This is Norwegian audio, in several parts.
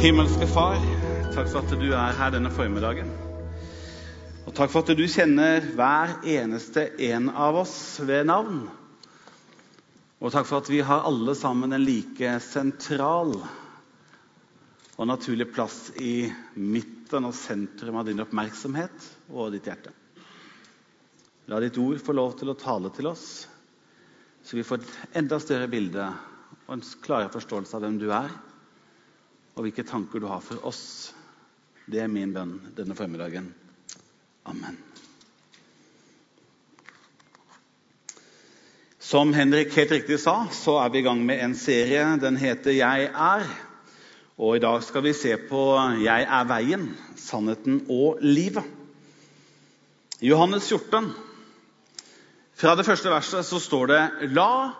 Himmelske Far, takk for at du er her denne formiddagen. Og takk for at du kjenner hver eneste en av oss ved navn. Og takk for at vi har alle sammen en like sentral og naturlig plass i midten og sentrum av din oppmerksomhet og ditt hjerte. La ditt ord få lov til å tale til oss, så vi får et enda større bilde og en klarere forståelse av hvem du er, og hvilke tanker du har for oss. Det er min bønn denne formiddagen. Amen. Som Henrik helt riktig sa, så er vi i gang med en serie. Den heter 'Jeg er'. Og i dag skal vi se på 'Jeg er veien, sannheten og livet'. Johannes 14. Fra det første verset så står det 'La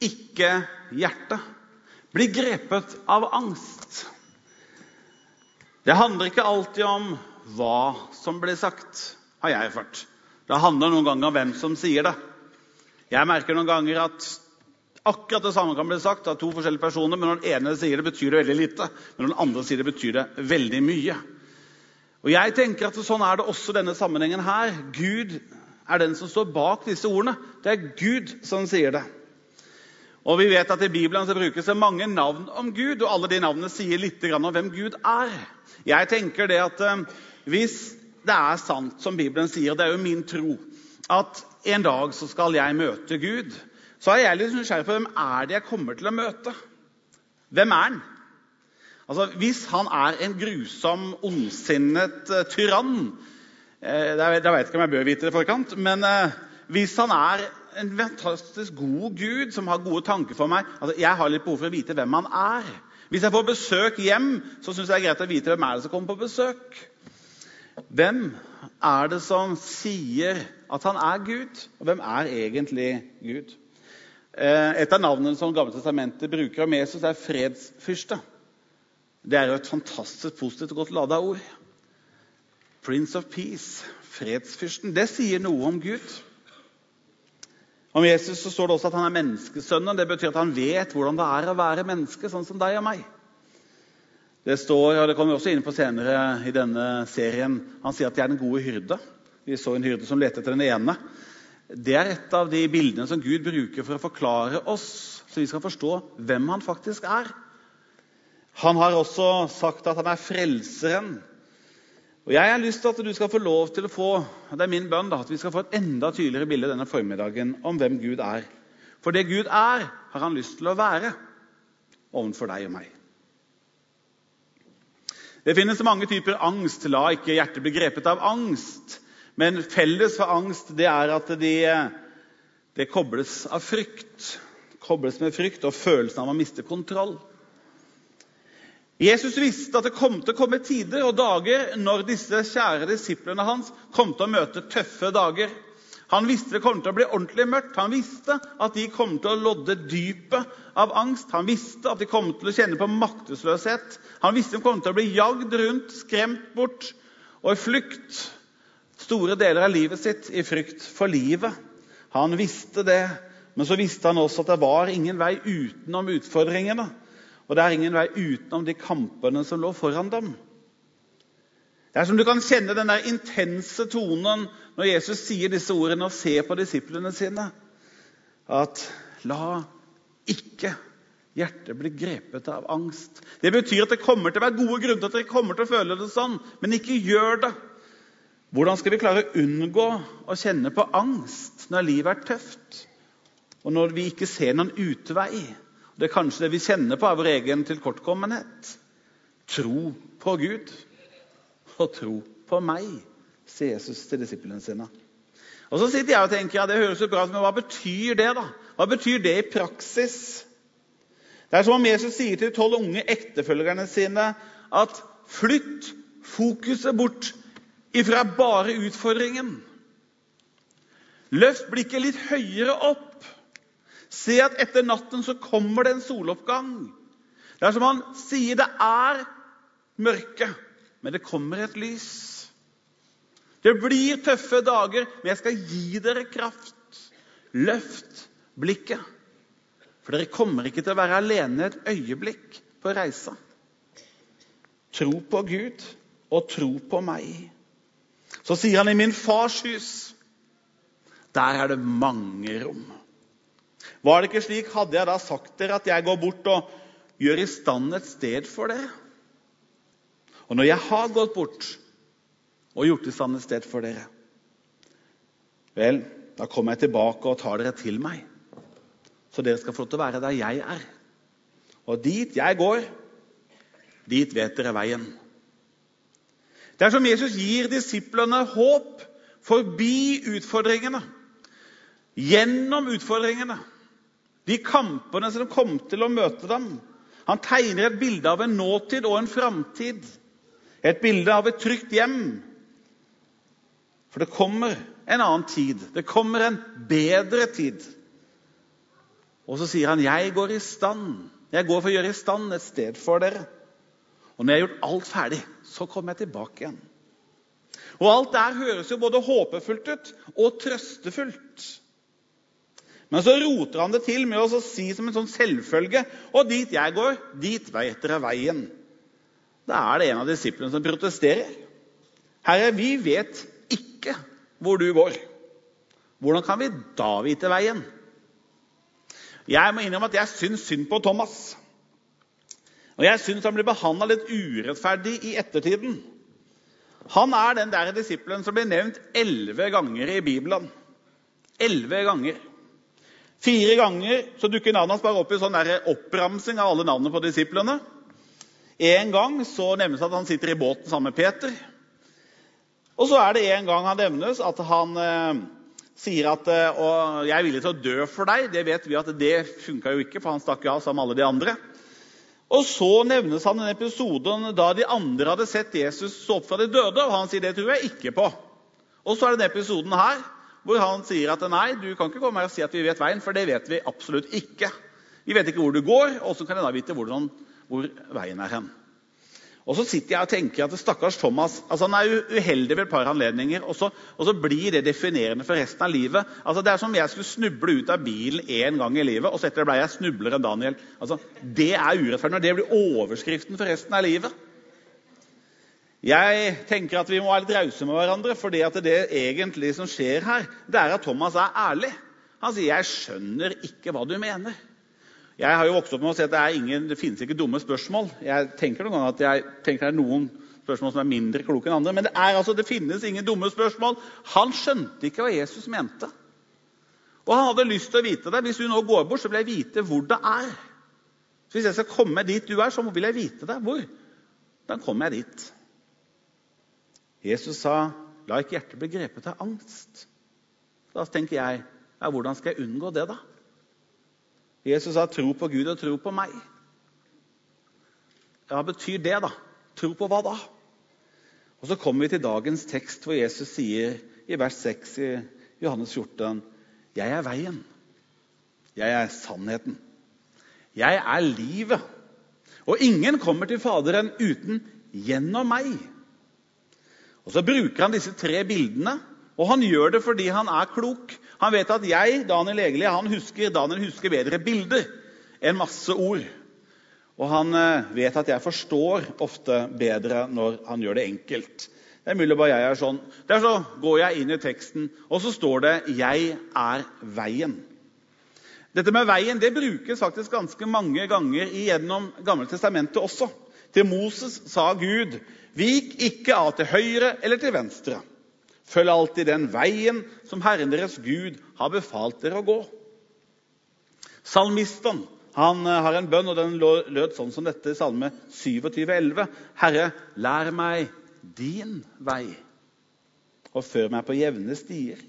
ikke hjertet bli grepet av angst'. Det handler ikke alltid om hva som blir sagt, har jeg erfart. Det handler noen ganger om hvem som sier det. Jeg merker noen ganger at akkurat det samme kan bli sagt av to forskjellige personer, men når den ene sier det, betyr det veldig lite. Men når den andre sier det, betyr det veldig mye. Og jeg tenker at Sånn er det også i denne sammenhengen her. Gud er den som står bak disse ordene. Det er Gud som sier det. Og vi vet at I Bibelen så brukes det mange navn om Gud, og alle de navnene sier litt om hvem Gud er. Jeg tenker det at eh, Hvis det er sant, som Bibelen sier, det er jo min tro, at en dag så skal jeg møte Gud, så er jeg litt nysgjerrig på hvem er det jeg kommer til å møte. Hvem er han? Altså, Hvis han er en grusom, ondsinnet uh, tyrann eh, Da vet jeg ikke om jeg bør vite det i forkant. Men eh, hvis han er en fantastisk god Gud som har gode tanker for meg altså, Jeg har litt behov for å vite hvem han er. Hvis jeg får besøk hjem, så syns jeg det er greit å vite hvem er det som kommer på besøk. Hvem er det som sier at han er Gud? Og hvem er egentlig Gud? Eh, et av navnene som Gamle testamentet bruker om Jesus, er fredsfyrste. Det er jo et fantastisk positivt og godt lada ord. Prince of Peace, fredsfyrsten. Det sier noe om Gud. Om Jesus så står det også at han er menneskesønnen. Det betyr at han vet hvordan det er å være menneske, sånn som deg og meg. Det står, og det kommer vi også inn på senere i denne serien, Han sier at de er den gode hyrde. Vi så en hyrde som lette etter den ene. Det er et av de bildene som Gud bruker for å forklare oss, så vi skal forstå hvem han faktisk er. Han har også sagt at han er frelseren. Og Jeg har lyst til at du skal få lov til å få det er min bønn da, at vi skal få et enda tydeligere bilde denne formiddagen om hvem Gud er. For det Gud er, har han lyst til å være overfor deg og meg. Det finnes mange typer angst. La ikke hjertet bli grepet av angst. Men felles for angst det er at det, det kobles av frykt. Kobles med frykt og følelsen av å miste kontroll. Jesus visste at det kom til å komme tider og dager når disse kjære disiplene hans kom til å møte tøffe dager. Han visste det kom til å bli ordentlig mørkt. Han visste at de kom til å lodde dypet av angst. Han visste at de kom til å kjenne på maktesløshet. Han visste de kom til å bli jagd rundt, skremt bort og i flukt store deler av livet sitt i frykt for livet. Han visste det, men så visste han også at det var ingen vei utenom utfordringene. Og det er ingen vei utenom de kampene som lå foran dem. Det er som du kan kjenne den der intense tonen når Jesus sier disse ordene og ser på disiplene sine. At la ikke hjertet bli grepet av angst. Det betyr at det kommer til å være gode grunner til at dere kommer til å føle det sånn, men ikke gjør det. Hvordan skal vi klare å unngå å kjenne på angst når livet er tøft, og når vi ikke ser noen utvei? Det er kanskje det vi kjenner på av vår egen tilkortkommenhet. Tro på Gud og tro på meg, sier Jesus til disiplene sine. Og Så sitter jeg og tenker ja, det høres jo bra ut, men hva betyr det? da? Hva betyr det i praksis? Det er som om Jesus sier til de tolv unge ektefølgerne sine at flytt fokuset bort ifra bare utfordringen. Løft blikket litt høyere opp. Se at etter natten så kommer det en soloppgang. Det er som han sier, det er mørke, men det kommer et lys. Det blir tøffe dager, men jeg skal gi dere kraft. Løft blikket. For dere kommer ikke til å være alene et øyeblikk på reisa. Tro på Gud og tro på meg. Så sier han i min fars hus, der er det mange rom. Var det ikke slik, hadde jeg da sagt dere at jeg går bort og gjør i stand et sted for dere? Og når jeg har gått bort og gjort i stand et sted for dere, vel, da kommer jeg tilbake og tar dere til meg, så dere skal få lov til å være der jeg er. Og dit jeg går, dit vet dere veien. Det er som Jesus gir disiplene håp forbi utfordringene. Gjennom utfordringene. De kampene som kom til å møte dem. Han tegner et bilde av en nåtid og en framtid. Et bilde av et trygt hjem. For det kommer en annen tid. Det kommer en bedre tid. Og så sier han, 'Jeg går i stand. Jeg går for å gjøre i stand et sted for dere.' Og når jeg har gjort alt ferdig, så kommer jeg tilbake igjen. Og alt der høres jo både håpefullt ut og trøstefullt. Men så roter han det til med å si som en sånn selvfølge Og dit jeg går, dit vet dere veien. Da er det en av disiplene som protesterer. Herre, vi vet ikke hvor du går. Hvordan kan vi da vite veien? Jeg må innrømme at jeg syns synd på Thomas. Og jeg syns han blir behandla litt urettferdig i ettertiden. Han er den der disippelen som blir nevnt elleve ganger i Bibelen. Elleve ganger. Fire ganger så dukker navnet hans bare opp i sånn oppramsing av alle navnene på disiplene. En gang så nevnes at han sitter i båten sammen med Peter. Og så er det en gang han nevnes at han eh, sier at eh, og 'jeg er villig til å dø for deg'. Det vet vi at det funka jo ikke, for han stakk av sammen med alle de andre. Og så nevnes han en episode da de andre hadde sett Jesus stå opp fra de døde, og han sier 'det tror jeg ikke på'. Og så er det den episoden her hvor han sier at 'nei, du kan ikke komme her og si at vi vet veien', for det vet vi absolutt ikke'. Vi vet ikke hvor du går, og så kan jeg da vite hvordan, hvor veien er hen. Og så sitter jeg og tenker at stakkars Thomas altså han er uheldig ved et par anledninger, og så, og så, blir det definerende for resten av livet. Altså Det er som om jeg skulle snuble ut av bilen én gang i livet, og så etter det ble jeg snublere enn Daniel. Altså, Det er urettferdig når det blir overskriften for resten av livet. Jeg tenker at vi må være litt rause med hverandre, for det, egentlig som skjer her, det er at Thomas er ærlig. Han sier 'Jeg skjønner ikke hva du mener'. Jeg har jo vokst opp med å si at det, ingen, det finnes ikke dumme spørsmål. Jeg tenker noen ganger at jeg tenker det er noen spørsmål som er mindre kloke enn andre. Men det, er, altså, det finnes ingen dumme spørsmål. Han skjønte ikke hva Jesus mente. Og han hadde lyst til å vite det. Hvis du nå går bort, så vil jeg vite hvor det er. Så hvis jeg skal komme dit du er, så vil jeg vite det. Hvor? Da kommer jeg dit. Jesus sa, 'La ikke hjertet bli grepet av angst'. Da tenker jeg, ja, hvordan skal jeg unngå det, da? Jesus sa 'tro på Gud og tro på meg'. Hva betyr det, da? Tro på hva da? Og Så kommer vi til dagens tekst, hvor Jesus sier i vers 6 i Johannes 14.: Jeg er veien. Jeg er sannheten. Jeg er livet. Og ingen kommer til Faderen uten gjennom meg. Og Så bruker han disse tre bildene, og han gjør det fordi han er klok. Han vet at jeg, Daniel Egeli, han husker, Daniel husker bedre bilder enn masse ord. Og han eh, vet at jeg forstår ofte bedre når han gjør det enkelt. Det er mulig bare jeg er sånn. Der så går jeg inn i teksten, og så står det 'Jeg er veien'. Dette med veien det brukes faktisk ganske mange ganger gjennom Gamle testamentet også. Til Moses sa Gud, 'Vik ikke av til høyre eller til venstre.' Følg alltid den veien som Herren deres Gud har befalt dere å gå. Salmisten han eh, har en bønn, og den lød sånn som dette i Salme 27,11. Herre, lær meg din vei, og før meg på jevne stier.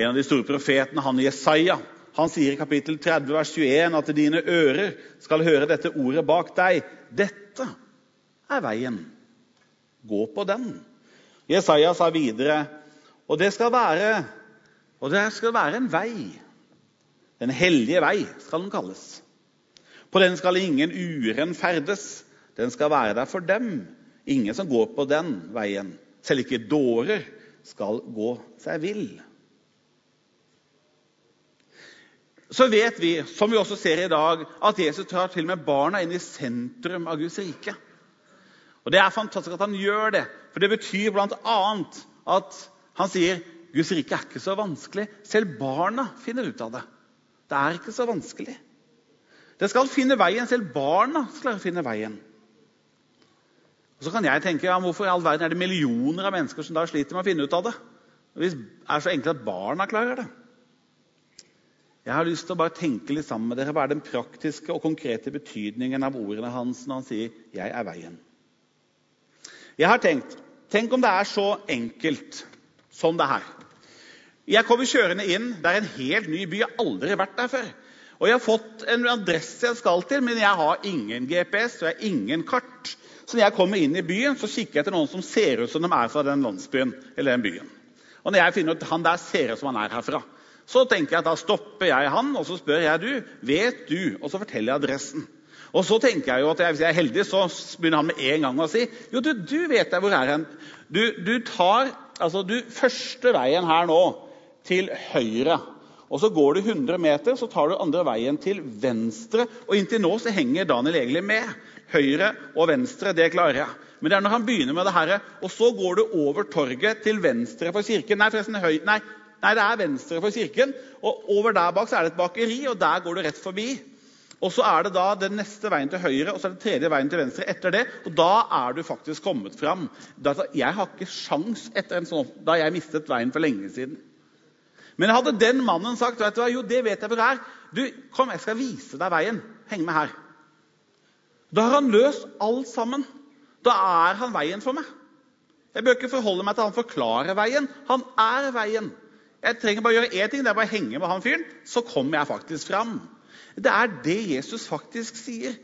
En av de store profetene, han Jesaja, han sier i kapittel 30, vers 21 at dine ører skal høre dette ordet bak deg. Dette er veien. Gå på den. Jesaja sa videre og det skal være, og det skal være en vei. Den hellige vei skal den kalles. På den skal ingen uren ferdes. Den skal være der for dem. Ingen som går på den veien. Selv ikke dårer skal gå seg vill. Så vet vi, som vi også ser i dag, at Jesus tar til med barna inn i sentrum av Guds rike. Og Det er fantastisk at han gjør det, for det betyr bl.a. at han sier Guds rike er ikke så vanskelig. Selv barna finner ut av det. Det er ikke så vanskelig. Det skal finne veien. Selv barna skal finne veien. Og Så kan jeg tenke ja, hvorfor i all verden er det millioner av mennesker som da sliter med å finne ut av det? Hvis det er så enkelt at barna klarer det. Jeg har lyst til å bare tenke litt sammen med dere. Hva er den praktiske og konkrete betydningen av ordene hans når han sier 'Jeg er veien'? Jeg har tenkt Tenk om det er så enkelt som det her. Jeg kommer kjørende inn. Det er en helt ny by. Jeg har aldri vært der før. Og jeg har fått en adresse jeg skal til, men jeg har ingen GPS og jeg har ingen kart. Så når jeg kommer inn i byen, så kikker jeg etter noen som ser ut som de er fra den landsbyen eller den byen. Og når jeg finner ut han der ser ut som han er herfra, så tenker jeg da stopper jeg han og så spør jeg du, vet du, og så forteller jeg adressen. Og så tenker jeg jo at Hvis jeg er heldig, så begynner han med en gang å si jo, du, du vet jeg hvor er hen. Du, du tar altså du, første veien her nå til høyre. Og Så går du 100 meter, så tar du andre veien til venstre. Og Inntil nå så henger Daniel egentlig med. Høyre og venstre, det klarer jeg. Men det er når han begynner med det her, og så går du over torget til venstre for kirken. Nei, forresten, høy, nei, nei, det er venstre for kirken. Og over der bak så er det et bakeri, og der går du rett forbi. Og så er det da den neste veien til høyre og så er det tredje veien til venstre etter det. Og da er du faktisk kommet fram. Jeg har ikke sjans etter en sånn, da jeg mistet veien for lenge siden. Men hadde den mannen sagt vet du hva, jo, det vet jeg hvor det er. Du, kom, jeg skal vise deg veien. Heng med her. Da har han løst alt sammen. Da er han veien for meg. Jeg bør ikke forholde meg til han forklarer veien. Han er veien. Jeg trenger bare gjøre én ting, det er bare å henge med han fyren, så kommer jeg faktisk fram. Det er det Jesus faktisk sier.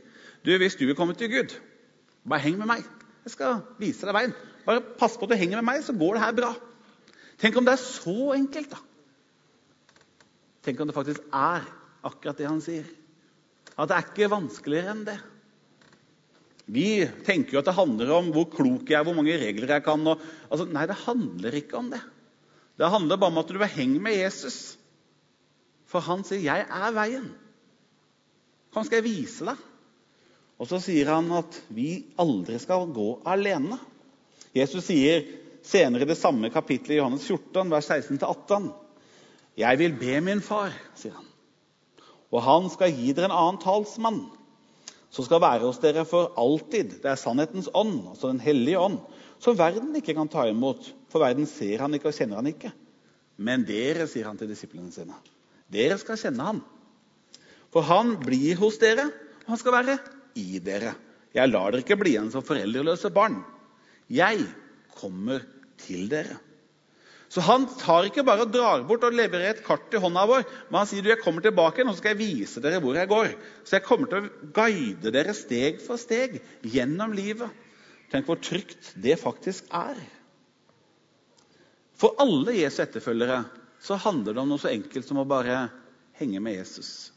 Du, Hvis du vil komme til Gud, bare heng med meg. Jeg skal vise deg veien. Bare pass på at du henger med meg, så går det her bra. Tenk om det er så enkelt, da. Tenk om det faktisk er akkurat det han sier. At det er ikke vanskeligere enn det. Vi tenker jo at det handler om hvor klok jeg er, hvor mange regler jeg kan. Og, altså, nei, det handler ikke om det. Det handler bare om at du vil henge med Jesus. For han sier 'Jeg er veien'. Kom, skal jeg vise deg? Og så sier han at vi aldri skal gå alene. Jesus sier senere i det samme kapittelet i Johannes 14, vers 16-18.: Jeg vil be min far, sier han, og han skal gi dere en annen talsmann, som skal være hos dere for alltid. Det er sannhetens ånd, altså Den hellige ånd, som verden ikke kan ta imot, for verden ser han ikke og kjenner han ikke. Men dere, sier han til disiplene sine, dere skal kjenne han for han blir hos dere, og han skal være i dere. Jeg lar dere ikke bli igjen som foreldreløse barn. Jeg kommer til dere. Så han tar ikke bare og drar bort og leverer et kart i hånda vår, men han sier du, jeg kommer tilbake og så skal jeg vise dere hvor jeg går. Så jeg kommer til å guide dere steg for steg gjennom livet. Tenk hvor trygt det faktisk er. For alle Jesu etterfølgere så handler det om noe så enkelt som å bare henge med Jesus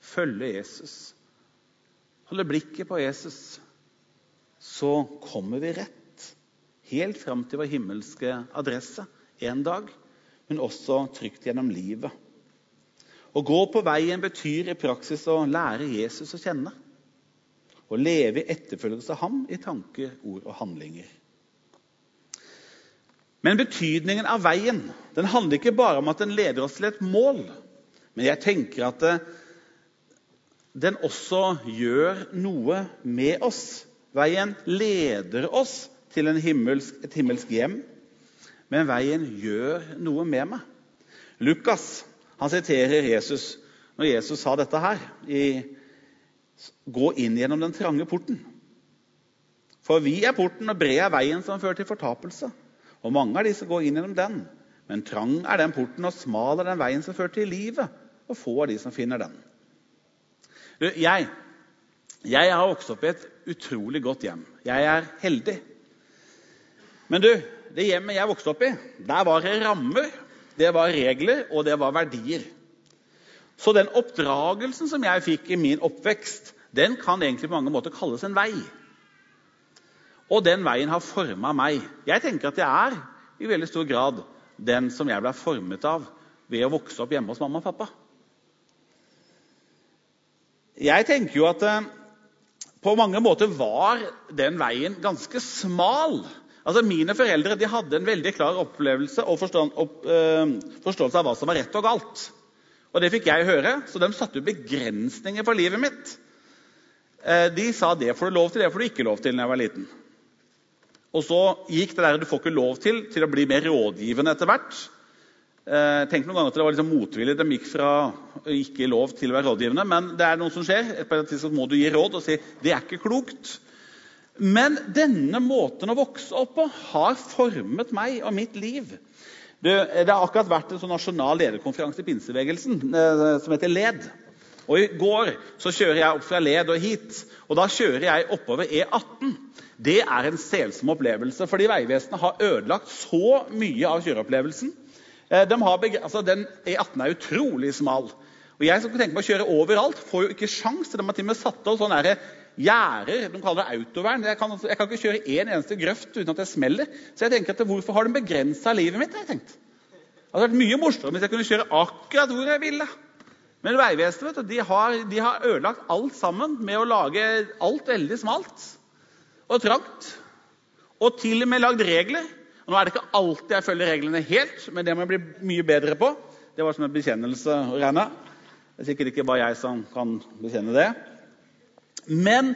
følge Jesus, holde blikket på Jesus, så kommer vi rett. Helt fram til vår himmelske adresse en dag, men også trygt gjennom livet. Å gå på veien betyr i praksis å lære Jesus å kjenne. Å leve i etterfølgelse av ham i tanker, ord og handlinger. Men betydningen av veien den handler ikke bare om at den leder oss til et mål. Men jeg tenker at den også gjør noe med oss. Veien leder oss til himmelsk, et himmelsk hjem, men veien gjør noe med meg. Lukas han siterer Jesus når Jesus sa dette her i, Gå inn gjennom den trange porten. For vi er porten, og bred er veien som fører til fortapelse. Og mange av som går inn gjennom den. Men trang er den porten, og smal er den veien som fører til livet. Og få er de som finner den. Jeg, jeg har vokst opp i et utrolig godt hjem. Jeg er heldig. Men du, det hjemmet jeg vokste opp i, der var det rammer, det var regler, og det var verdier. Så den oppdragelsen som jeg fikk i min oppvekst, den kan egentlig på mange måter kalles en vei. Og den veien har forma meg. Jeg tenker at jeg er i veldig stor grad den som jeg ble formet av ved å vokse opp hjemme hos mamma og pappa. Jeg tenker jo at eh, på mange måter var den veien ganske smal. Altså, Mine foreldre de hadde en veldig klar opplevelse og forståelse, opp, øh, forståelse av hva som var rett og galt. Og det fikk jeg høre, så de satte jo begrensninger for livet mitt. Eh, de sa det får du lov til, det får du ikke lov til når jeg var liten. Og så gikk det der du får ikke lov til, til å bli mer rådgivende etter hvert. Eh, tenk noen ganger at det var liksom motvillig. De gikk fra ikke lov til å være rådgivende. Men det er noe som skjer. Et må du gi råd og si det er ikke klokt. Men denne måten å vokse opp på har formet meg og mitt liv. Det, det har akkurat vært en sånn nasjonal lederkonferanse i pinsebevegelsen eh, som heter LED. Og I går så kjører jeg opp fra Led og hit, og da kjører jeg oppover E18. Det er en selsom opplevelse, fordi Vegvesenet har ødelagt så mye av kjøreopplevelsen. Eh, de altså, den E18 er utrolig smal. Og Jeg som tenker på å kjøre overalt, får jo ikke sjans. De har til og med satt av sånne gjerder. De kaller det autovern. Jeg kan, jeg kan ikke kjøre én eneste grøft uten at jeg smeller. Så jeg tenker at hvorfor har de begrensa livet mitt? jeg tenkt. Det hadde vært mye morsommere hvis jeg kunne kjøre akkurat hvor jeg ville. Men Vegvesenet de har, de har ødelagt alt sammen med å lage alt veldig smalt og trangt. Og til og med lagd regler. Og nå er det ikke alltid jeg følger reglene helt, men det må jeg bli mye bedre på. Det var som en bekjennelse å regne. Det er sikkert ikke bare jeg som kan bekjenne det. Men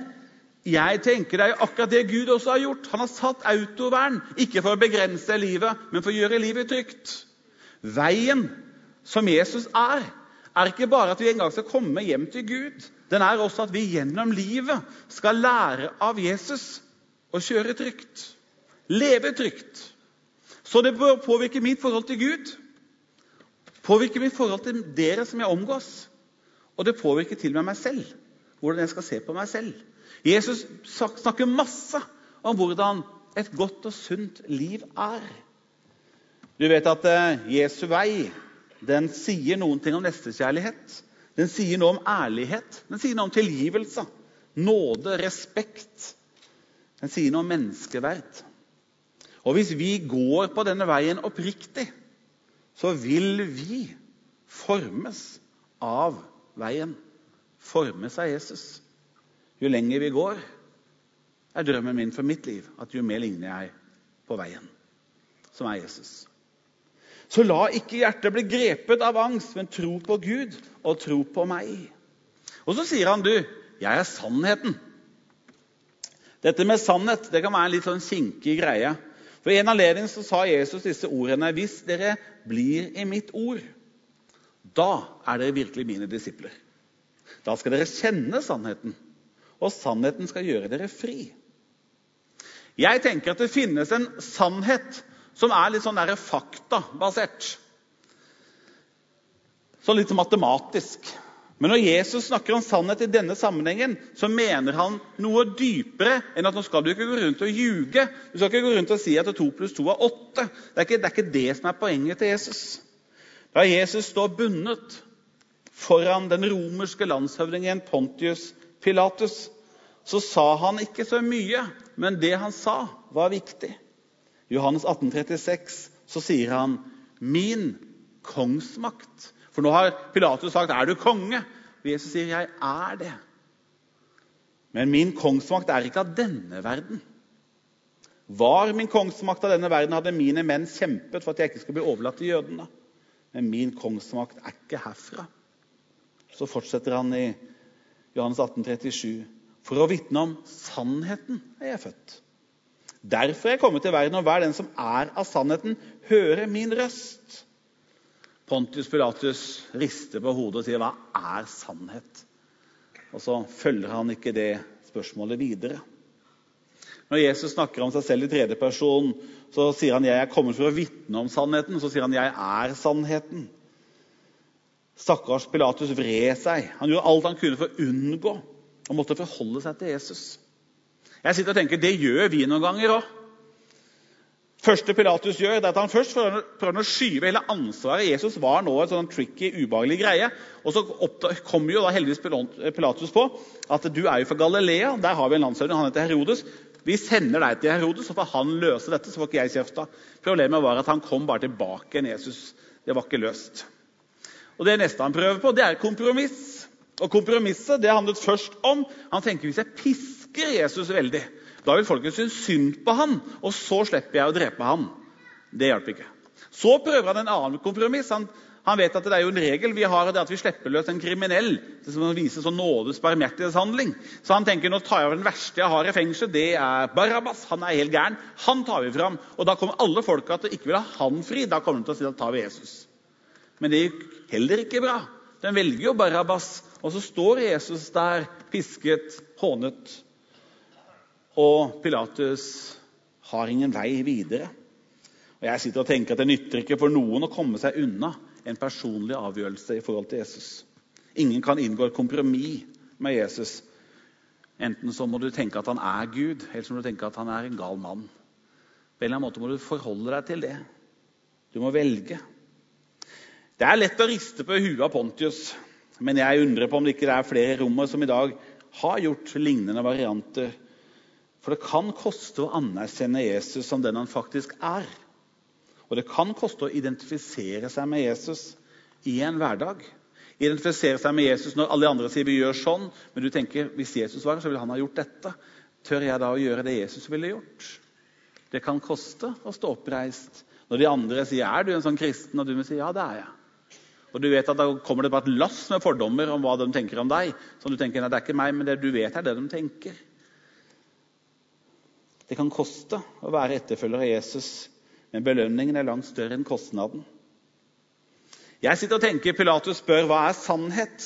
jeg tenker det er jo akkurat det Gud også har gjort. Han har satt autovern, ikke for å begrense livet, men for å gjøre livet trygt. Veien som Jesus er, er ikke bare at vi en gang skal komme hjem til Gud. Den er også at vi gjennom livet skal lære av Jesus å kjøre trygt. Leve trygt. Så det bør påvirke mitt forhold til Gud. Påvirke mitt forhold til dere som jeg omgås. Og det påvirker til og med meg selv hvordan jeg skal se på meg selv. Jesus snakker masse om hvordan et godt og sunt liv er. Du vet at eh, Jesu vei den sier noen ting om nestekjærlighet. Den sier noe om ærlighet, den sier noe om tilgivelse, nåde, respekt. Den sier noe om menneskeverd. Og hvis vi går på denne veien oppriktig, så vil vi formes av veien formes av Jesus. Jo lenger vi går, er drømmen min for mitt liv at jo mer ligner jeg på veien, som er Jesus. Så la ikke hjertet bli grepet av angst, men tro på Gud og tro på meg. Og så sier han, du, jeg er sannheten. Dette med sannhet det kan være en litt sånn kinkig greie. For I en anledning så sa Jesus disse ordene Hvis dere blir i mitt ord, da er dere virkelig mine disipler. Da skal dere kjenne sannheten, og sannheten skal gjøre dere fri. Jeg tenker at det finnes en sannhet som er litt sånn der faktabasert. Sånn litt matematisk. Men når Jesus snakker om sannhet i denne sammenhengen, så mener han noe dypere enn at nå skal du ikke gå rundt og ljuge. Du skal ikke gå rundt og si at 2 pluss 2 er 8. Det er, ikke, det er ikke det som er poenget til Jesus. Da Jesus står bundet foran den romerske landshøvdingen Pontius Pilatus, så sa han ikke så mye, men det han sa, var viktig. I Johannes 18, 36 så sier han 'min kongsmakt'. For nå har Pilatus sagt 'er du konge?' Og Jesus sier 'jeg er det'. Men min kongsmakt er ikke av denne verden. Var min kongsmakt av denne verden, hadde mine menn kjempet for at jeg ikke skulle bli overlatt til jødene. Men min kongsmakt er ikke herfra. Så fortsetter han i Johannes 18, 37. For å vitne om sannheten er jeg født. Derfor er jeg kommet til verden, og hver den som er av sannheten, hører min røst. Pontius Pilatus rister på hodet og sier, 'Hva er sannhet?' Og så følger han ikke det spørsmålet videre. Når Jesus snakker om seg selv i tredje person, så sier han 'Jeg er kommet for å vitne om sannheten'. Så sier han 'Jeg er sannheten'. Stakkars Pilatus vred seg. Han gjorde alt han kunne for å unngå å måtte forholde seg til Jesus. Jeg sitter og tenker, Det gjør vi noen ganger òg. første Pilatus gjør, det er at han først prøver å skyve hele ansvaret. Jesus var nå en sånn tricky, ubehagelig greie. Og så kommer jo da heldigvis Pilatus på at du er jo fra Galilea. Der har vi en landshøvding, han heter Herodes. Vi sender deg til Herodes, så får han løse dette. så får ikke jeg kjefta. Problemet var at han kom bare tilbake igjen. Jesus. Det var ikke løst. Og Det neste han prøver på, det er kompromiss. Og Kompromisset det handlet først om Han tenker hvis jeg pisker Jesus veldig. Da vil folket synes synd på han, og så slipper jeg å drepe han. Det hjalp ikke. Så prøver han en annen kompromiss. Han, han, vet at det er jo en regel vi har, det at vi slipper løs en kriminell. Det som viser sånn nådes barmhjertighetshandling. Så han tenker nå tar jeg over den verste jeg har i fengsel. Det er Barabbas. Han er helt gæren. Han tar vi fram. Og da kommer alle folka til å ikke vil ha han fri. Da kommer de til å si at tar vi Jesus. Men det gikk heller ikke bra. Den velger jo Barabbas. Og så står Jesus der, pisket, hånet. Og Pilatus har ingen vei videre. Og Jeg sitter og tenker at Det nytter ikke for noen å komme seg unna en personlig avgjørelse i forhold til Jesus. Ingen kan inngå et kompromiss med Jesus. Enten så må du tenke at han er Gud, eller så må du tenke at han er en gal mann. På en eller annen måte må du forholde deg til det. Du må velge. Det er lett å riste på huet av Pontius, men jeg undrer på om det ikke er flere i rommet som i dag har gjort lignende varianter. For det kan koste å anerkjenne Jesus som den han faktisk er. Og det kan koste å identifisere seg med Jesus i en hverdag. Identifisere seg med Jesus når alle andre sier vi gjør sånn, men du tenker hvis Jesus var her, så ville han ha gjort dette. Tør jeg da å gjøre det Jesus ville gjort? Det kan koste å stå oppreist når de andre sier er du en sånn kristen, og du vil si ja, det er jeg. Og du vet at Da kommer det bare et lass med fordommer om hva de tenker om deg. Som du tenker, nei, det er ikke meg, men det du vet er det de tenker. Det kan koste å være etterfølger av Jesus men belønningen er langt større enn kostnaden. Jeg sitter og tenker, Pilatus spør hva er sannhet?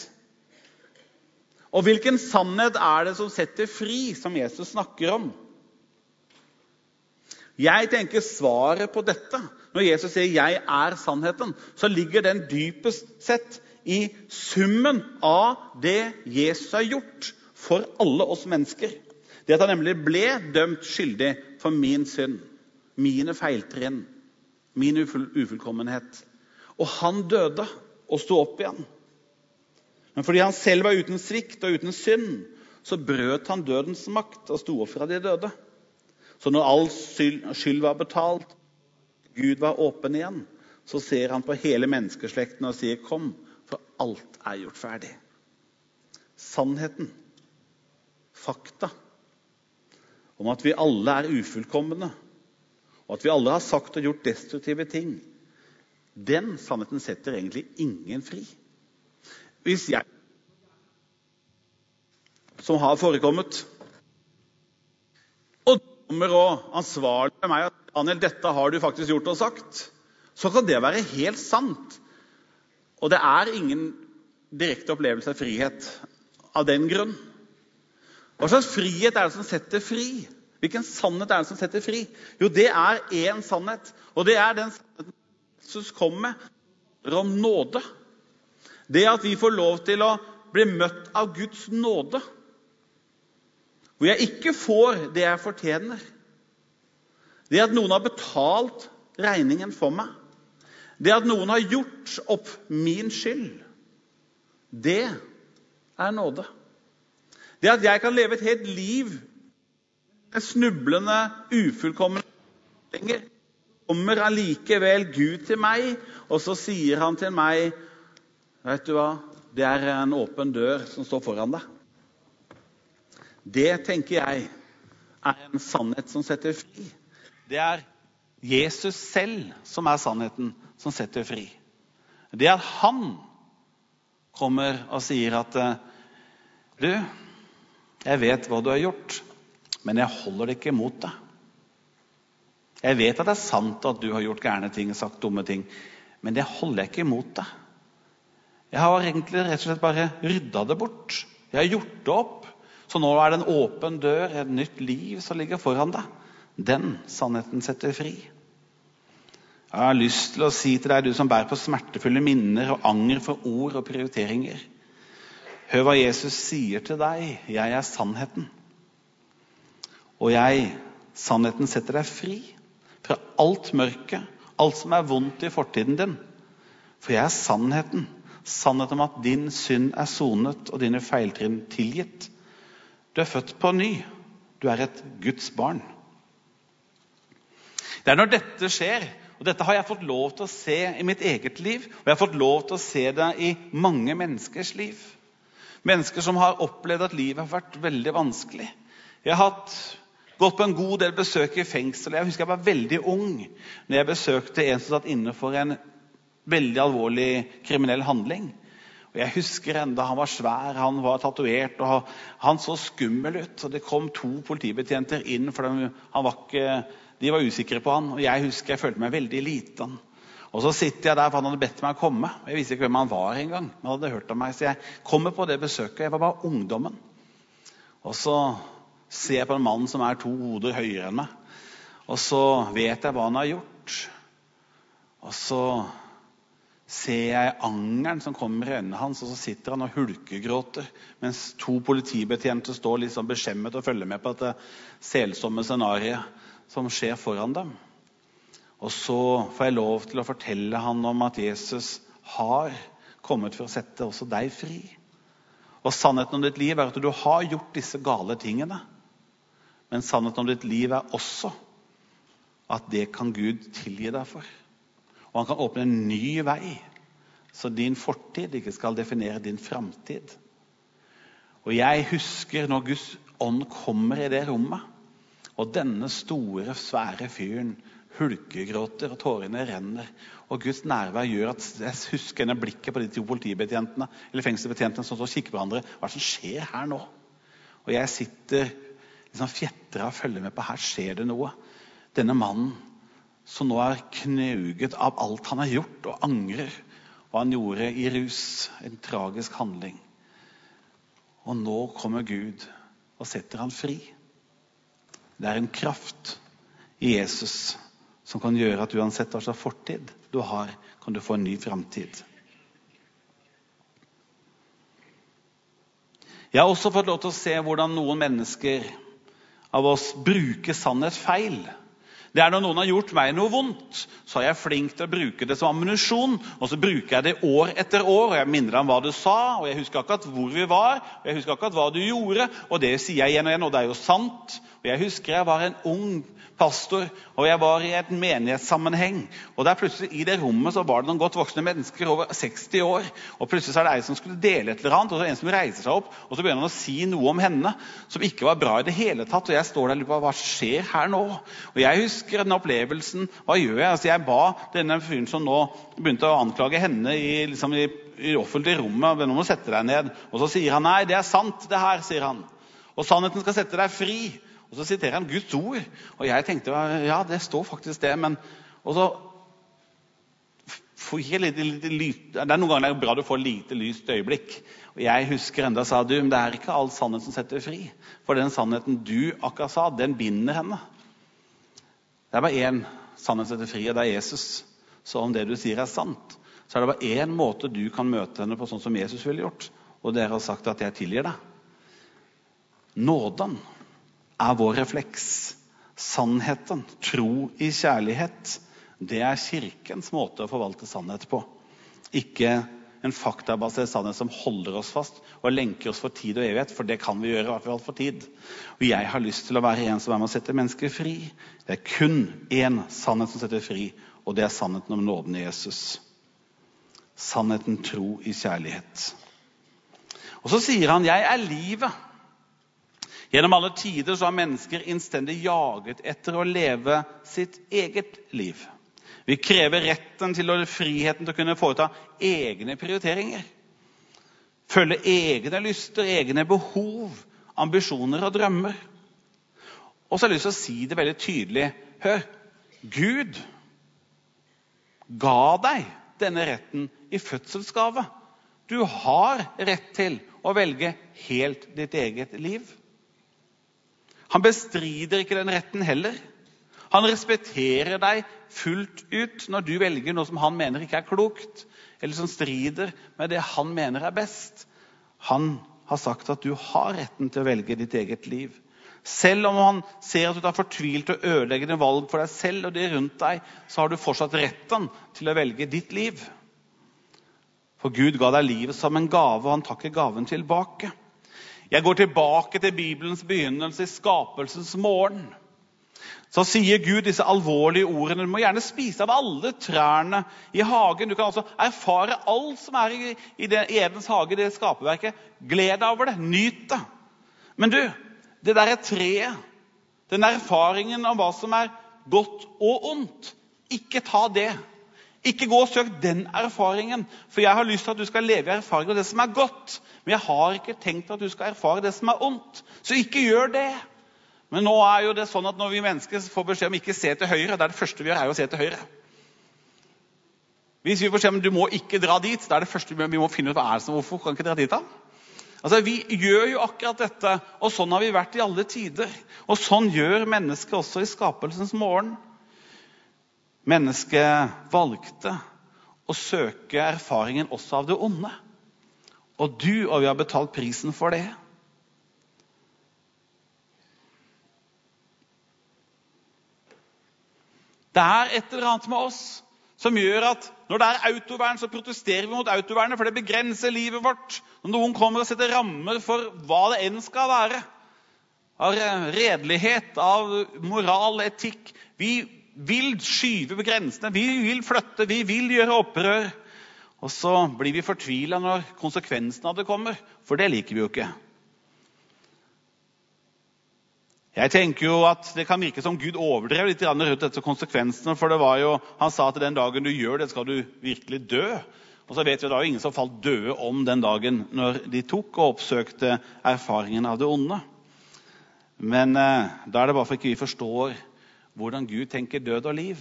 Og hvilken sannhet er det som setter fri, som Jesus snakker om? Jeg tenker svaret på dette, når Jesus sier 'jeg er sannheten', så ligger den dypest sett i summen av det Jesus har gjort for alle oss mennesker. Det at han nemlig ble dømt skyldig for min synd mine feiltrinn, min ufullkommenhet. Og han døde og sto opp igjen. Men fordi han selv var uten svikt og uten synd, så brøt han dødens makt og sto opp fra de døde. Så når all skyld var betalt, Gud var åpen igjen, så ser han på hele menneskeslekten og sier, 'Kom, for alt er gjort ferdig'. Sannheten, fakta, om at vi alle er ufullkomne, og at vi alle har sagt og gjort destruktive ting, den sannheten setter egentlig ingen fri. Hvis jeg som har forekommet, dommer og ansvarlig med meg at Daniel, dette har du faktisk gjort og sagt, så kan det være helt sant. Og det er ingen direkte opplevelse av frihet av den grunn. Hva slags frihet er det som setter fri? Hvilken sannhet er det som setter fri? Jo, det er én sannhet. Og det er den sannheten Jesus kom med om nåde. Det at vi får lov til å bli møtt av Guds nåde. Hvor jeg ikke får det jeg fortjener. Det at noen har betalt regningen for meg. Det at noen har gjort opp min skyld. Det er nåde. Det at jeg kan leve et helt liv med snublende, ufullkommen lenger, kommer allikevel Gud til meg, og så sier han til meg Vet du hva? Det er en åpen dør som står foran deg. Det tenker jeg er en sannhet som setter fri. Det er Jesus selv som er sannheten som setter fri. Det at han kommer og sier at Du, jeg vet hva du har gjort men jeg holder det ikke mot deg. Jeg vet at det er sant at du har gjort gærne ting, sagt dumme ting, men det holder jeg ikke imot deg. Jeg har egentlig rett og slett bare rydda det bort. Jeg har gjort det opp. Så nå er det en åpen dør, et nytt liv som ligger foran deg. Den sannheten setter fri. Jeg har lyst til å si til deg, du som bærer på smertefulle minner og anger for ord og prioriteringer Hør hva Jesus sier til deg. Jeg er sannheten. Og jeg, sannheten, setter deg fri fra alt mørket, alt som er vondt i fortiden din. For jeg er sannheten. Sannheten om at din synd er sonet og dine feiltrinn tilgitt. Du er født på ny. Du er et Guds barn. Det er når dette skjer, og dette har jeg fått lov til å se i mitt eget liv, og jeg har fått lov til å se det i mange menneskers liv. Mennesker som har opplevd at livet har vært veldig vanskelig. Jeg har hatt, gått på en god del besøk i fengsel. Jeg husker jeg var veldig ung når jeg besøkte en som satt inne for en veldig alvorlig kriminell handling. Jeg husker enda Han var svær, han var tatovert og han så skummel ut. Og Det kom to politibetjenter inn, for de, var, ikke, de var usikre på han. Og Jeg husker jeg følte meg veldig liten. Og så sitter jeg der, for han hadde bedt meg å komme. Jeg visste ikke hvem han var engang. Han hadde hørt om meg, Så jeg kommer på det besøket. Jeg var bare ungdommen. Og så ser jeg på en mann som er to hoder høyere enn meg. Og så vet jeg hva han har gjort. Og så ser jeg angeren som kommer i øynene hans, og så sitter han og hulkegråter mens to politibetjenter står litt sånn beskjemmet og følger med på dette selsomme scenarioet som skjer foran dem. Og så får jeg lov til å fortelle han om at Jesus har kommet for å sette også deg fri. Og sannheten om ditt liv er at du har gjort disse gale tingene. Men sannheten om ditt liv er også at det kan Gud tilgi deg for. Og han kan åpne en ny vei, så din fortid ikke skal definere din framtid. Og jeg husker når Guds ånd kommer i det rommet, og denne store, svære fyren hulkegråter, og tårene renner. Og Guds nærvær gjør at jeg husker henne blikket på de to politibetjentene eller fengselsbetjentene som står og kikker på hverandre. Hva er det som skjer her nå? Og jeg sitter liksom fjetra og følger med på. Her skjer det noe. Denne mannen som nå er knauget av alt han har gjort, og angrer hva han gjorde i rus. En tragisk handling. Og nå kommer Gud og setter han fri. Det er en kraft i Jesus som kan gjøre at uansett hva slags fortid du har, kan du få en ny framtid. Jeg har også fått lov til å se hvordan noen mennesker av oss bruker sannhet feil. Det er Når noen har gjort meg noe vondt, så er jeg flink til å bruke det som ammunisjon. Og så bruker jeg det år etter år, og jeg minner deg om hva du sa, og jeg husker akkurat hvor vi var, og jeg husker akkurat hva du gjorde, og det sier jeg igjen og igjen, og det er jo sant. Og Jeg husker jeg var en ung pastor, og jeg var i et menighetssammenheng. Og der plutselig I det rommet så var det noen godt voksne mennesker over 60 år. og Plutselig så er det ei som skulle dele et eller annet, og så er det en som reiser seg opp og så begynner han å si noe om henne som ikke var bra i det hele tatt. Og jeg står der og lurer på hva skjer her nå. Og Jeg husker den opplevelsen. Hva gjør jeg? Altså Jeg ba denne fyren som nå begynte å anklage henne i, liksom i, i offentlige rommet Nå må du sette deg ned. Og så sier han nei, det er sant, det her, sier han. Og sannheten skal sette deg fri. Og så siterer han Guds ord. Og jeg tenkte ja, det står faktisk det. men og så Litt, litt, litt, Det er noen ganger det er bra du får lite lyst øyeblikk. Og Jeg husker enda sa du, men det er ikke all sannhet som setter fri. For den sannheten du akkurat sa, den binder henne. Det er bare én sannhet som setter fri, og det er Jesus. Så om det du sier, er sant, så er det bare én måte du kan møte henne på sånn som Jesus ville gjort. Og dere har sagt at 'jeg tilgir deg'. Nåden er vår refleks. Sannheten, tro i kjærlighet, det er Kirkens måte å forvalte sannhet på. Ikke en faktabasert sannhet som holder oss fast og lenker oss for tid og evighet. For det kan vi gjøre, i hvert fall for tid. Og jeg har lyst til å være en som er med å sette mennesker fri. Det er kun én sannhet som setter fri, og det er sannheten om nåden i Jesus. Sannheten tro i kjærlighet. Og så sier han 'Jeg er livet'. Gjennom alle tider så har mennesker innstendig jaget etter å leve sitt eget liv. Vi krever retten til og friheten til å kunne foreta egne prioriteringer. Følge egne lyster, egne behov, ambisjoner og drømmer. Og så har jeg lyst til å si det veldig tydelig. Hør! Gud ga deg denne retten i fødselsgave. Du har rett til å velge helt ditt eget liv. Han bestrider ikke den retten heller. Han respekterer deg fullt ut når du velger noe som han mener ikke er klokt, eller som strider med det han mener er best. Han har sagt at du har retten til å velge ditt eget liv. Selv om han ser at du tar fortvilt og ødeleggende valg for deg selv og de rundt deg, så har du fortsatt retten til å velge ditt liv. For Gud ga deg livet som en gave, og han tar ikke gaven tilbake. Jeg går tilbake til Bibelens begynnelse i skapelsens morgen. Så sier Gud disse alvorlige ordene. Du må gjerne spise av alle trærne i hagen. Du kan altså erfare alt som er i, det, Edens hage, det skaperverket. Gled deg over det. Nyt det. Men du, det derre treet, den erfaringen om hva som er godt og ondt. Ikke ta det. Ikke gå og søk den erfaringen, for jeg har lyst til at du skal leve i erfaring av det som er godt. Men jeg har ikke tenkt at du skal erfare det som er ondt. Så ikke gjør det. Men nå er jo det sånn at når vi mennesker får beskjed om ikke se til høyre, det er det første vi gjør, er å se til høyre. Hvis vi får beskjed om du må ikke dra dit, det er det første vi må finne ut hva er det som, hvorfor kan ikke dra dit da? Altså, Vi gjør jo akkurat dette, og sånn har vi vært i alle tider. Og sånn gjør mennesket også i skapelsens morgen. Mennesket valgte å søke erfaringen også av det onde. Og du og vi har betalt prisen for det. Det er et eller annet med oss som gjør at når det er autovern, så protesterer vi mot autovernet, for det begrenser livet vårt. Når noen kommer og setter rammer for hva det enn skal være, av redelighet, av moral, etikk Vi vil skyve på grensene, vi vil flytte, vi vil gjøre opprør. Og så blir vi fortvila når konsekvensene av det kommer, for det liker vi jo ikke. Jeg tenker jo at Det kan virke som Gud overdrev litt rundt dette konsekvensene. for det var jo, Han sa at den dagen du gjør det, skal du virkelig dø. Og så vet vi at Det var ingen som falt døde om den dagen når de tok og oppsøkte erfaringen av det onde. Men eh, da er det bare for ikke vi forstår hvordan Gud tenker død og liv.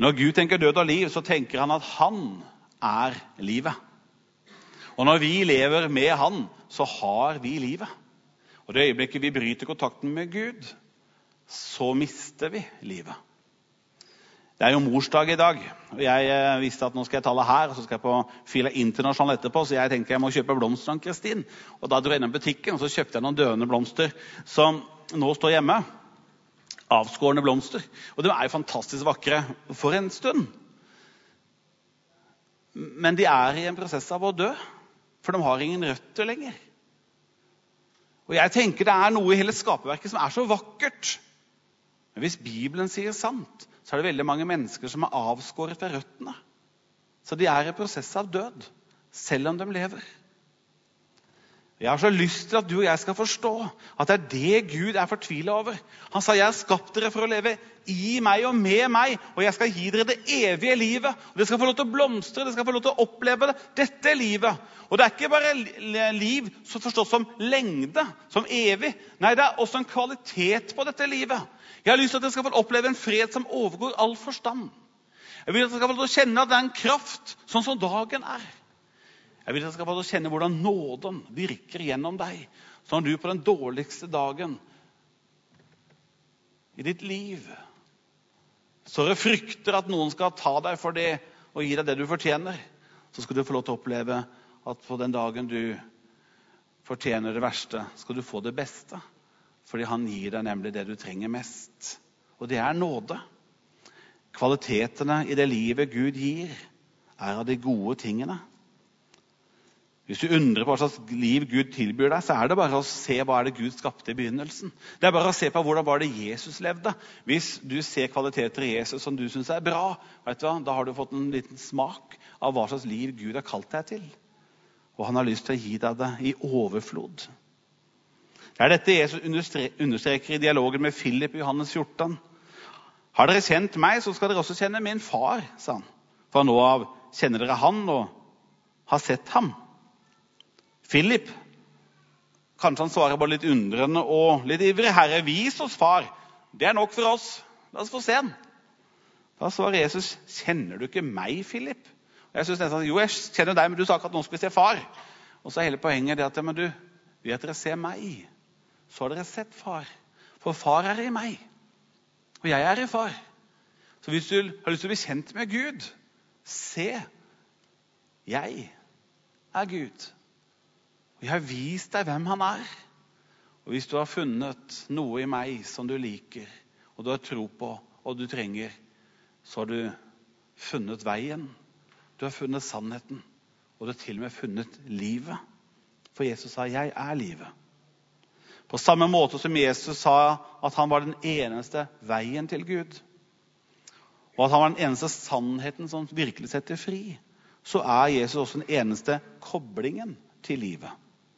Når Gud tenker død og liv, så tenker han at han er livet. Og når vi lever med han, så har vi livet. Og Det øyeblikket vi bryter kontakten med Gud, så mister vi livet. Det er jo morsdag i dag. og Jeg eh, visste at nå skal jeg tale her, og så skal jeg på Fila Internasjonal etterpå, så jeg tenkte jeg må kjøpe blomster av Kristin. Og Da dro jeg innom butikken og så kjøpte jeg noen døende blomster som nå står hjemme. Avskårne blomster. Og de er jo fantastisk vakre for en stund. Men de er i en prosess av å dø, for de har ingen røtter lenger. Og jeg tenker Det er noe i hele skaperverket som er så vakkert. Men hvis Bibelen sier sant, så er det veldig mange mennesker som er avskåret fra røttene. Så de er i prosess av død, selv om de lever. Jeg har så lyst til at du og jeg skal forstå at det er det Gud er fortvila over. Han sa, 'Jeg har skapt dere for å leve i meg og med meg', 'og jeg skal gi dere det evige livet'. Og Dere skal få lov til å blomstre, dere skal få lov til å oppleve det. Dette livet. Og det er ikke bare liv som forstås som lengde, som evig. Nei, det er også en kvalitet på dette livet. Jeg har lyst til at dere skal få oppleve en fred som overgår all forstand. Jeg vil at dere skal få lov til å kjenne at det er en kraft, sånn som dagen er. Jeg vil at jeg skal få kjenne hvordan nåden virker gjennom deg. Sånn at du på den dårligste dagen i ditt liv så du frykter at noen skal ta deg for det og gi deg det du fortjener, så skal du få lov til å oppleve at på den dagen du fortjener det verste, skal du få det beste. Fordi han gir deg nemlig det du trenger mest. Og det er nåde. Kvalitetene i det livet Gud gir, er av de gode tingene. Hvis du undrer på hva slags liv Gud tilbyr deg, så er det bare å se hva er det Gud skapte i begynnelsen. Det er bare å se på hvordan var det Jesus levde. Hvis du ser kvaliteter i Jesus som du syns er bra, da har du fått en liten smak av hva slags liv Gud har kalt deg til. Og han har lyst til å gi deg det i overflod. Det er dette Jesus understreker i dialogen med Philip i Johannes 14. Har dere kjent meg, så skal dere også kjenne min far, sa han. Fra nå av kjenner dere han og har sett ham. Philip Kanskje han svarer bare litt undrende og litt ivrig. 'Herre, vis oss Far.' Det er nok for oss. La oss få se den. Da svarer Jesus, 'Kjenner du ikke meg, Philip?' Og jeg synes nesten, Jo, jeg kjenner deg, men du sa ikke at nå skal vi se far. Og så er hele poenget det at men du, ved at dere ser meg, så har dere sett far. For far er i meg, og jeg er i far. Så hvis du har lyst til å bli kjent med Gud, se. Jeg er Gud. Og jeg har vist deg hvem han er. Og hvis du har funnet noe i meg som du liker, og du har tro på, og du trenger, så har du funnet veien. Du har funnet sannheten, og du har til og med funnet livet. For Jesus sa 'Jeg er livet'. På samme måte som Jesus sa at han var den eneste veien til Gud, og at han var den eneste sannheten som virkelig setter fri, så er Jesus også den eneste koblingen til livet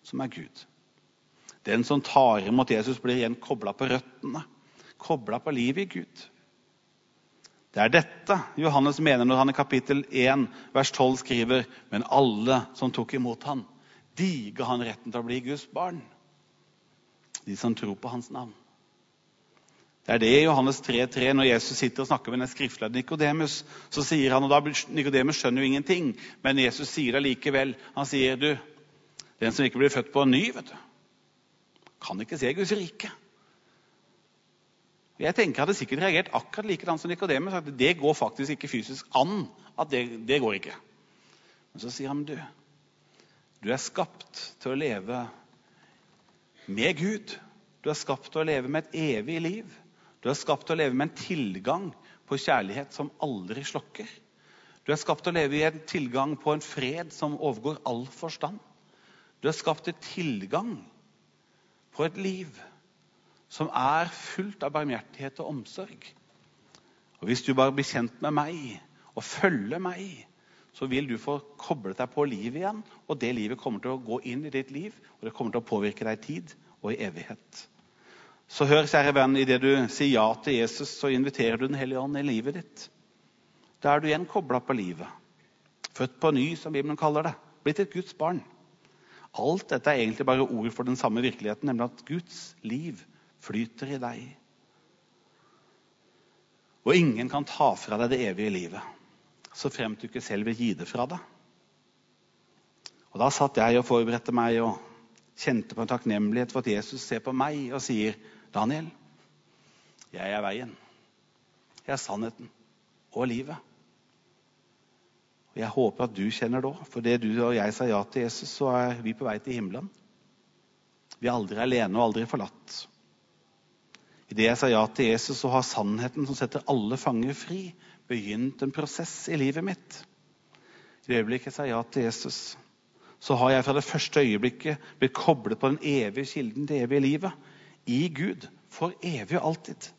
som er Gud. Den som tar imot Jesus, blir igjen kobla på røttene, kobla på livet i Gud. Det er dette Johannes mener når han i kapittel 1 vers 12 skriver Men alle som tok imot han, de ga han retten til å bli Guds barn. De som tror på hans navn. Det er det i Johannes 3,3, når Jesus sitter og snakker med den skriftlærde Nikodemus. Så sier han, og da Nikodemus skjønner jo ingenting, men Jesus sier det likevel. Han sier, du, den som ikke blir født på ny, vet du, kan ikke se Guds rike. Jeg tenker hadde sikkert reagert akkurat likedan som Nikodemus. At det går faktisk ikke fysisk an. at det, det, går ikke. Men så sier han du, du er skapt til å leve med Gud. Du er skapt til å leve med et evig liv. Du er skapt til å leve med en tilgang på kjærlighet som aldri slokker. Du er skapt til å leve i en tilgang på en fred som overgår all forstand. Du er skapt til tilgang på et liv som er fullt av barmhjertighet og omsorg. Og Hvis du bare blir kjent med meg og følger meg, så vil du få koblet deg på livet igjen. Og det livet kommer til å gå inn i ditt liv, og det kommer til å påvirke deg i tid og i evighet. Så hør, kjære venn, idet du sier ja til Jesus, så inviterer du Den hellige ånd i livet ditt. Da er du igjen kobla på livet. Født på ny, som Bibelen kaller det. Blitt et Guds barn. Alt dette er egentlig bare ord for den samme virkeligheten, nemlig at Guds liv flyter i deg. Og ingen kan ta fra deg det evige livet, så fremt du ikke selv vil gi det fra deg. Og Da satt jeg og forberedte meg og kjente på en takknemlighet for at Jesus ser på meg og sier, 'Daniel, jeg er veien, jeg er sannheten og livet.' Og Jeg håper at du kjenner det òg. For det du og jeg sa ja til Jesus, så er vi på vei til himmelen. Vi er aldri alene og aldri forlatt. Idet jeg sa ja til Jesus, så har sannheten som setter alle fanger fri, begynt en prosess i livet mitt. I det øyeblikket jeg sa ja til Jesus, så har jeg fra det første øyeblikket blitt koblet på den evige kilden, til evige livet, i Gud. For evig og alltid.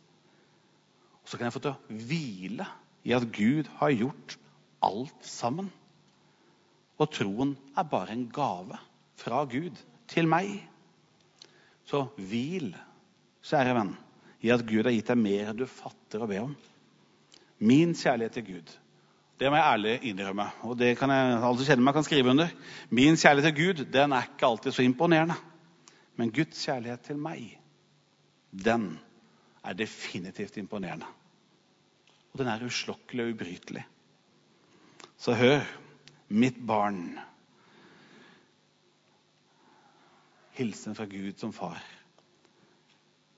Og så kan jeg få til å hvile i at Gud har gjort alt sammen. Og troen er bare en gave fra Gud til meg. Så hvil, kjære venn i at Gud har gitt deg mer enn du fatter og ber om. Min kjærlighet til Gud. Det må jeg ærlig innrømme. og det kan jeg, som kjenner meg, kan skrive under. Min kjærlighet til Gud den er ikke alltid så imponerende. Men Guds kjærlighet til meg, den er definitivt imponerende. Og den er uslokkelig og ubrytelig. Så hør, mitt barn. Hilsen fra Gud som far.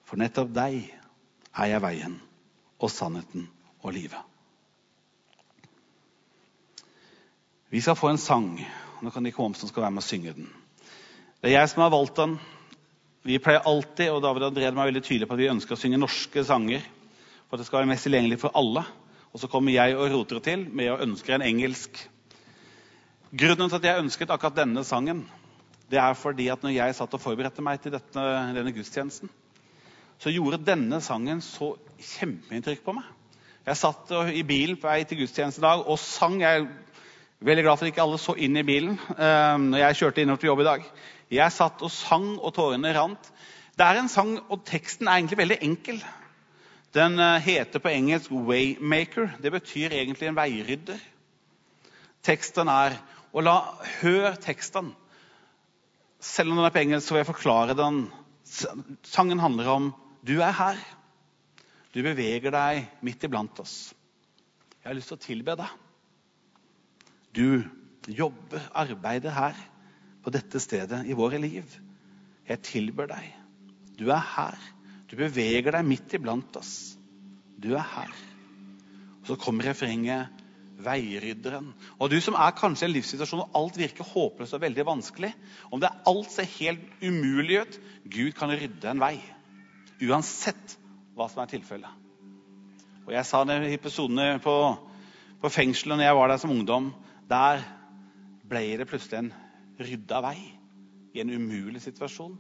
For nettopp deg er jeg veien og sannheten og livet. Vi skal få en sang. Nå kan Nick som skal være med og synge den. Det er jeg som har valgt den. Vi pleier alltid, og David André meg veldig tydelig på at vi ønsker å synge norske sanger. For at det skal være mest tilgjengelig for alle. Og så kommer jeg og roter til med å ønske en engelsk. Grunnen til at jeg ønsket akkurat denne sangen, det er fordi at når jeg satt og forberedte meg til dette, denne gudstjenesten, så gjorde denne sangen så kjempeinntrykk på meg. Jeg satt i bilen på vei til gudstjeneste i dag og sang. Jeg er veldig glad for at ikke alle så inn i bilen uh, når jeg kjørte innover til jobb i dag. Jeg satt og sang, og tårene rant. Det er en sang, og teksten er egentlig veldig enkel. Den uh, heter på engelsk 'Waymaker'. Det betyr egentlig en veirydder. Teksten er Og la hør teksten. Selv om den er på engelsk, så vil jeg forklare den. Sangen handler om du er her. Du beveger deg midt iblant oss. Jeg har lyst til å tilbe deg. Du jobber, arbeider her, på dette stedet i våre liv. Jeg tilber deg. Du er her. Du beveger deg midt iblant oss. Du er her. Og så kommer refrenget veirydderen. Og du som er kanskje i en livssituasjon hvor alt virker håpløst og veldig vanskelig, om det alt ser helt umulig ut Gud kan rydde en vei. Uansett hva som er tilfellet. Og Jeg sa det i episodene på, på fengselet når jeg var der som ungdom. Der ble det plutselig en rydda vei i en umulig situasjon.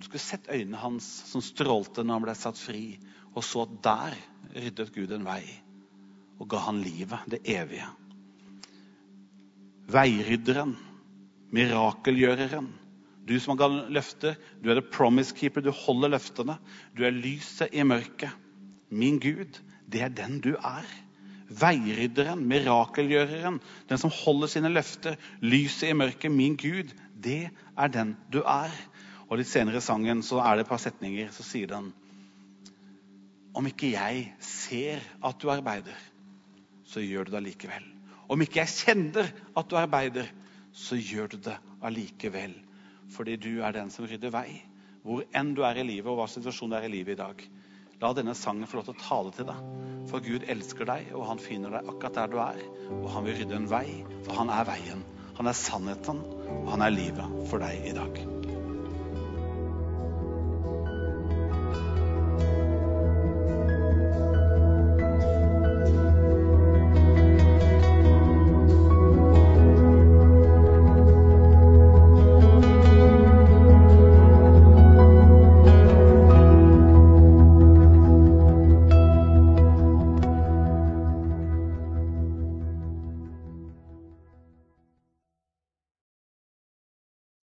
Du skulle sett øynene hans som strålte når han ble satt fri, og så at der ryddet Gud en vei og ga han livet, det evige. Veirydderen, mirakelgjøreren, Du som har gitt løfter, du er the promise keeper. Du holder løftene. Du er lyset i mørket. Min Gud, det er den du er. Veirydderen, mirakelgjøreren, den som holder sine løfter. Lyset i mørket. Min Gud, det er den du er. Og Litt senere i sangen så er det et par setninger, så sier den Om ikke jeg ser at du arbeider, så gjør du det allikevel. Om ikke jeg kjenner at du arbeider, så gjør du det allikevel. Fordi du er den som rydder vei. Hvor enn du er i livet, og hva situasjonen er i livet i dag. La denne sangen få lov til å tale til deg. For Gud elsker deg, og han finner deg akkurat der du er. Og han vil rydde en vei, for han er veien. Han er sannheten, og han er livet for deg i dag.